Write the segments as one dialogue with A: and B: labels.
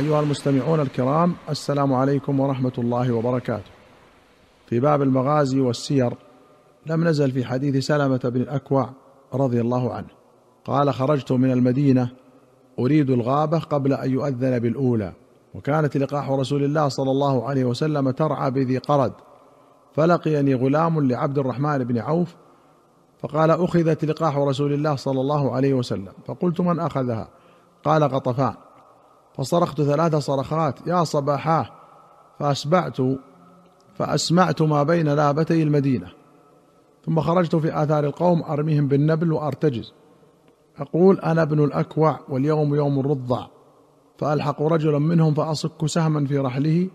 A: أيها المستمعون الكرام السلام عليكم ورحمة الله وبركاته. في باب المغازي والسير لم نزل في حديث سلمة بن الأكوع رضي الله عنه. قال خرجت من المدينة أريد الغابة قبل أن يؤذن بالأولى، وكانت لقاح رسول الله صلى الله عليه وسلم ترعى بذي قرد، فلقيني غلام لعبد الرحمن بن عوف فقال أخذت لقاح رسول الله صلى الله عليه وسلم، فقلت من أخذها؟ قال غطفان فصرخت ثلاث صرخات يا صباحاه فأسبعت فأسمعت ما بين لابتي المدينة ثم خرجت في آثار القوم أرميهم بالنبل وأرتجز. أقول أنا ابن الأكوع واليوم يوم الرضع. فألحق رجلا منهم فأصك سهما في رحله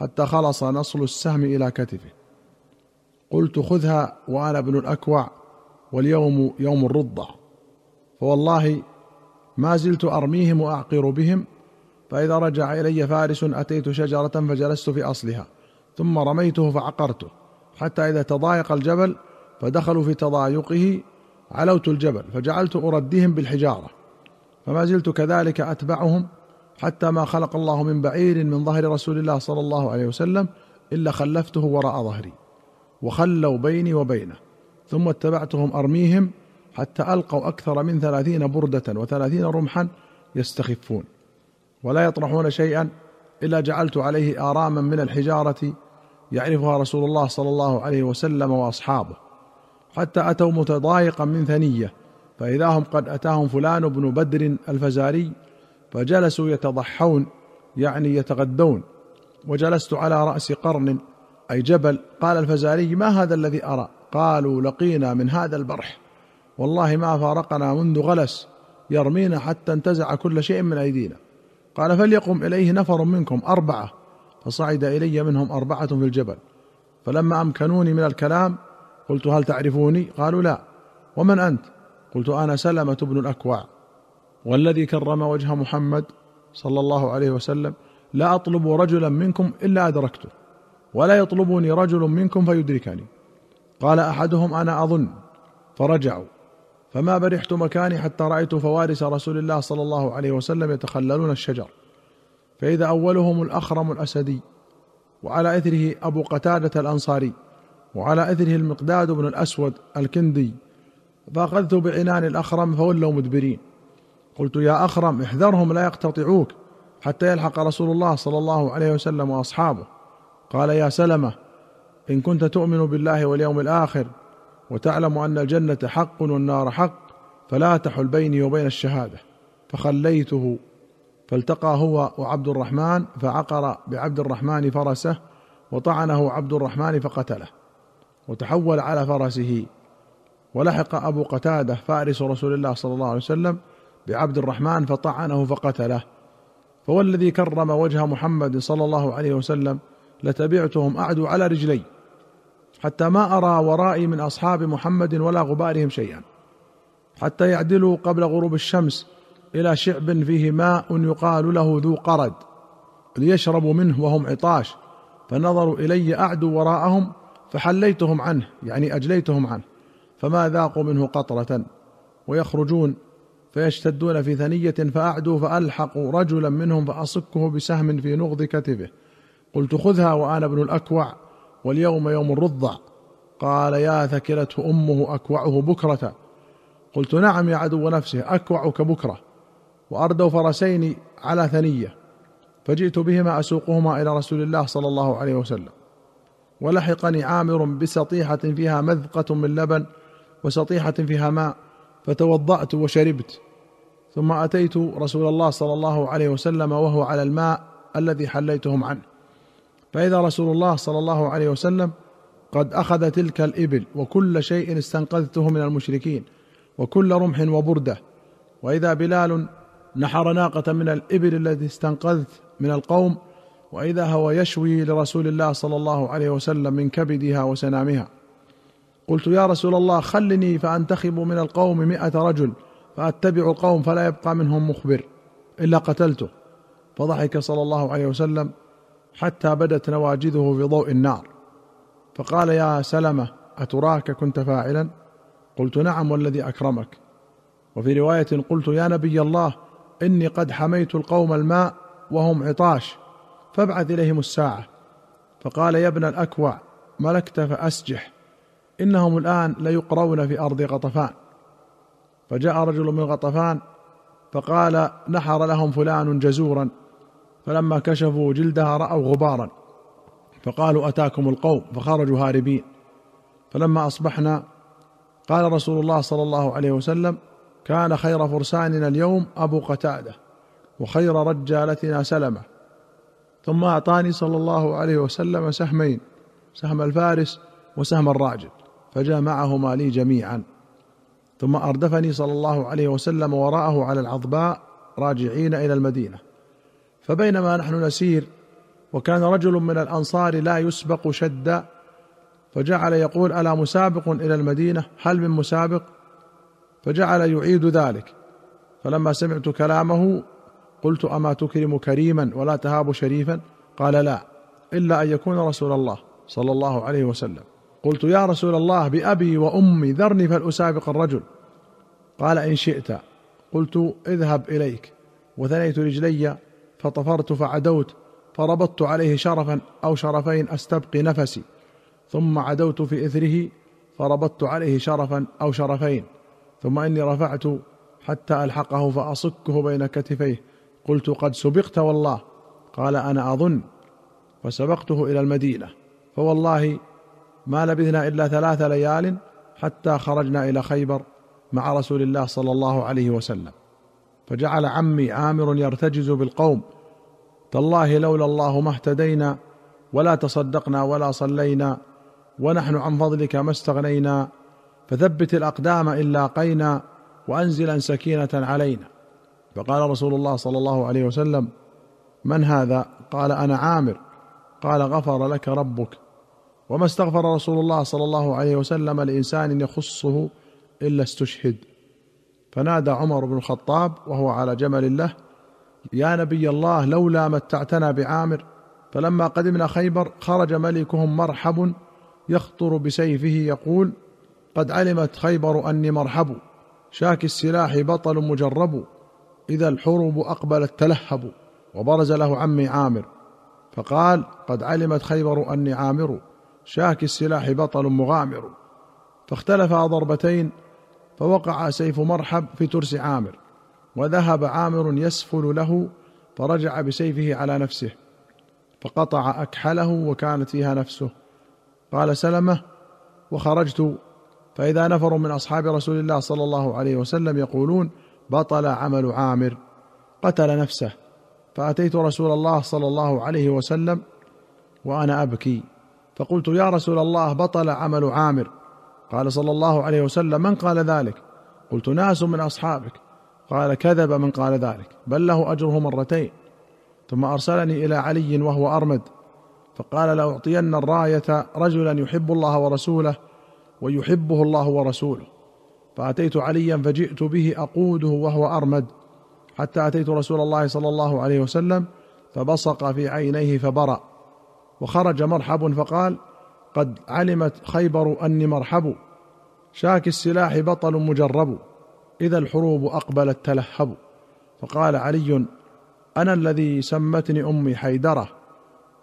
A: حتى خلص نصل السهم إلى كتفه. قلت خذها وأنا ابن الأكوع واليوم يوم الرضع. فوالله ما زلت أرميهم وأعقر بهم فإذا رجع إلي فارس أتيت شجرة فجلست في أصلها ثم رميته فعقرته حتى إذا تضايق الجبل فدخلوا في تضايقه علوت الجبل فجعلت أردهم بالحجارة فما زلت كذلك أتبعهم حتى ما خلق الله من بعير من ظهر رسول الله صلى الله عليه وسلم إلا خلفته وراء ظهري وخلوا بيني وبينه ثم اتبعتهم أرميهم حتى ألقوا أكثر من ثلاثين بردة وثلاثين رمحا يستخفون. ولا يطرحون شيئا إلا جعلت عليه آراما من الحجارة يعرفها رسول الله صلى الله عليه وسلم وأصحابه. حتى أتوا متضايقا من ثنية فإذا هم قد أتاهم فلان بن بدر الفزاري فجلسوا يتضحون يعني يتغدون. وجلست على رأس قرن أي جبل. قال الفزاري ما هذا الذي أرى؟ قالوا لقينا من هذا البرح. والله ما فارقنا منذ غلس يرمينا حتى انتزع كل شيء من أيدينا. قال فليقم إليه نفر منكم أربعة فصعد إلي منهم أربعة في الجبل. فلما أمكنوني من الكلام قلت هل تعرفوني؟ قالوا لا. ومن أنت؟ قلت أنا سلمة بن الأكوع والذي كرم وجه محمد صلى الله عليه وسلم. لا أطلب رجلا منكم إلا أدركته ولا يطلبني رجل منكم فيدركني. قال أحدهم أنا أظن. فرجعوا. فما برحت مكاني حتى رأيت فوارس رسول الله صلى الله عليه وسلم يتخللون الشجر. فإذا أولهم الأخرم الأسدي وعلى إثره أبو قتادة الأنصاري وعلى إثره المقداد بن الأسود الكندي فأخذت بعنان الأخرم فولوا مدبرين. قلت يا أخرم احذرهم لا يقتطعوك حتى يلحق رسول الله صلى الله عليه وسلم وأصحابه. قال يا سلمة إن كنت تؤمن بالله واليوم الآخر وتعلم أن الجنة حق والنار حق فلا تحل بيني وبين الشهادة. فخليته فالتقى هو وعبد الرحمن فعقر بعبد الرحمن فرسه وطعنه عبد الرحمن فقتله وتحول على فرسه. ولحق أبو قتادة فارس رسول الله صلى الله عليه وسلم بعبد الرحمن فطعنه فقتله. فوالذي كرم وجه محمد صلى الله عليه وسلم لتبعتهم أعدو على رجلي. حتى ما أرى ورائي من أصحاب محمد ولا غبارهم شيئا حتى يعدلوا قبل غروب الشمس إلى شعب فيه ماء يقال له ذو قرد ليشربوا منه وهم عطاش فنظروا إلي أعدوا وراءهم فحليتهم عنه يعني أجليتهم عنه فما ذاقوا منه قطرة ويخرجون فيشتدون في ثنية فأعدوا فألحقوا رجلا منهم فأصكه بسهم في نغض كتفه قلت خذها وأنا ابن الأكوع واليوم يوم الرضع. قال يا ثكلته أمه أكوعه بكرة. قلت نعم يا عدو نفسه أكوعك بكرة. وأردوا فرسين على ثنية. فجئت بهما أسوقهما إلى رسول الله صلى الله عليه وسلم. ولحقني عامر بسطيحة فيها مذقة من لبن وسطيحة فيها ماء فتوضأت وشربت. ثم أتيت رسول الله صلى الله عليه وسلم وهو على الماء الذي حليتهم عنه. فإذا رسول الله صلى الله عليه وسلم قد أخذ تلك الإبل وكل شيء استنقذته من المشركين وكل رمح وبردة وإذا بلال نحر ناقة من الإبل التي استنقذت من القوم وإذا هو يشوي لرسول الله صلى الله عليه وسلم من كبدها وسنامها. قلت يا رسول الله خلني فأنتخب من القوم مئة رجل فأتبع القوم فلا يبقى منهم مخبر إلا قتلته. فضحك صلى الله عليه وسلم حتى بدت نواجذه في ضوء النار. فقال يا سلمة أتراك كنت فاعلا؟ قلت نعم والذي أكرمك. وفي رواية قلت يا نبي الله إني قد حميت القوم الماء وهم عطاش فابعث إليهم الساعة. فقال يا ابن الأكوع ملكت فأسجح إنهم الآن ليقرون في أرض غطفان. فجاء رجل من غطفان فقال نحر لهم فلان جزورا. فلما كشفوا جلدها رأوا غبارا. فقالوا أتاكم القوم فخرجوا هاربين. فلما أصبحنا قال رسول الله صلى الله عليه وسلم كان خير فرساننا اليوم أبو قتادة وخير رجالتنا سلمة. ثم أعطاني صلى الله عليه وسلم سهمين سهم الفارس وسهم الراجل فجمعهما لي جميعا. ثم أردفني صلى الله عليه وسلم وراءه على العظباء راجعين إلى المدينة. فبينما نحن نسير وكان رجل من الأنصار لا يسبق شدا فجعل يقول ألا مسابق إلى المدينة؟ هل من مسابق؟ فجعل يعيد ذلك. فلما سمعت كلامه قلت أما تكرم كريما ولا تهاب شريفا؟ قال لا إلا أن يكون رسول الله صلى الله عليه وسلم. قلت يا رسول الله بأبي وأمي ذرني فلأسابق الرجل. قال إن شئت. قلت اذهب إليك. وثنيت رجلي فطفرت فعدوت فربطت عليه شرفا أو شرفين استبقي نفسي. ثم عدوت في إثره فربطت عليه شرفا أو شرفين. ثم إني رفعت حتى ألحقه فأصكه بين كتفيه. قلت قد سبقت والله. قال أنا أظن. فسبقته إلى المدينة. فوالله ما لبثنا إلا ثلاث ليال حتى خرجنا إلى خيبر مع رسول الله صلى الله عليه وسلم. فجعل عمي عامر يرتجز بالقوم. تالله لولا الله ما اهتدينا ولا تصدقنا ولا صلينا ونحن عن فضلك ما استغنينا. فثبت الأقدام إن لاقينا وانزلا سكينة علينا. فقال رسول الله صلى الله عليه وسلم من هذا؟ قال أنا عامر. قال غفر لك ربك. وما استغفر رسول الله صلى الله عليه وسلم لإنسان يخصه إلا استشهد. فنادى عمر بن الخطاب وهو على جمل له يا نبي الله لولا متعتنا بعامر فلما قدمنا خيبر خرج ملكهم مرحب يخطر بسيفه يقول قد علمت خيبر أني مرحب شاك السلاح بطل مجرب إذا الحروب أقبلت تلهب وبرز له عمي عامر. فقال قد علمت خيبر أني عامر شاك السلاح بطل مغامر. فاختلفا ضربتين فوقع سيف مرحب في ترس عامر وذهب عامر يسفل له فرجع بسيفه على نفسه فقطع أكحله وكانت فيها نفسه. قال سلمة وخرجت. فإذا نفر من أصحاب رسول الله صلى الله عليه وسلم يقولون بطل عمل عامر قتل نفسه فأتيت رسول الله صلى الله عليه وسلم وأنا أبكي. فقلت يا رسول الله بطل عمل عامر. قال صلى الله عليه وسلم من قال ذلك؟ قلت ناس من أصحابك. قال كذب من قال ذلك بل له أجره مرتين. ثم أرسلني إلى علي وهو أرمد فقال لأعطين الراية رجلا يحب الله ورسوله ويحبه الله ورسوله. فأتيت عليا فجئت به أقوده وهو أرمد حتى أتيت رسول الله صلى الله عليه وسلم فبصق في عينيه فبرأ وخرج مرحب فقال قد علمت خيبر أني مرحب. شاك السلاح بطل مجرب. إذا الحروب اقبلت تلهب فقال علي أنا الذي سمتني أمي حيدرة.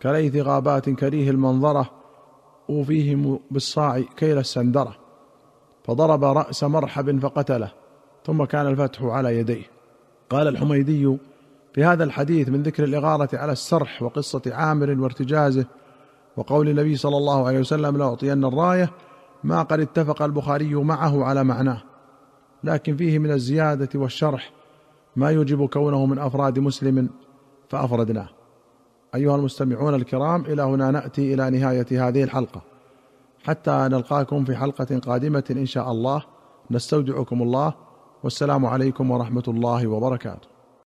A: كليث غابات كريه المنظرة. أوفيهم بالصاع كيل السندرة. فضرب رأس مرحب فقتله. ثم كان الفتح على يديه. قال الحميدي في هذا الحديث من ذكر الإغارة على السرح وقصة عامر وارتجازه وقول النبي صلى الله عليه وسلم لاعطين الراية ما قد اتفق البخاري معه على معناه لكن فيه من الزيادة والشرح ما يوجب كونه من أفراد مسلم فأفردناه. أيها المستمعون الكرام إلى هنا نأتي إلى نهاية هذه الحلقة. حتى نلقاكم في حلقة قادمة إن شاء الله. نستودعكم الله. والسلام عليكم ورحمة الله وبركاته.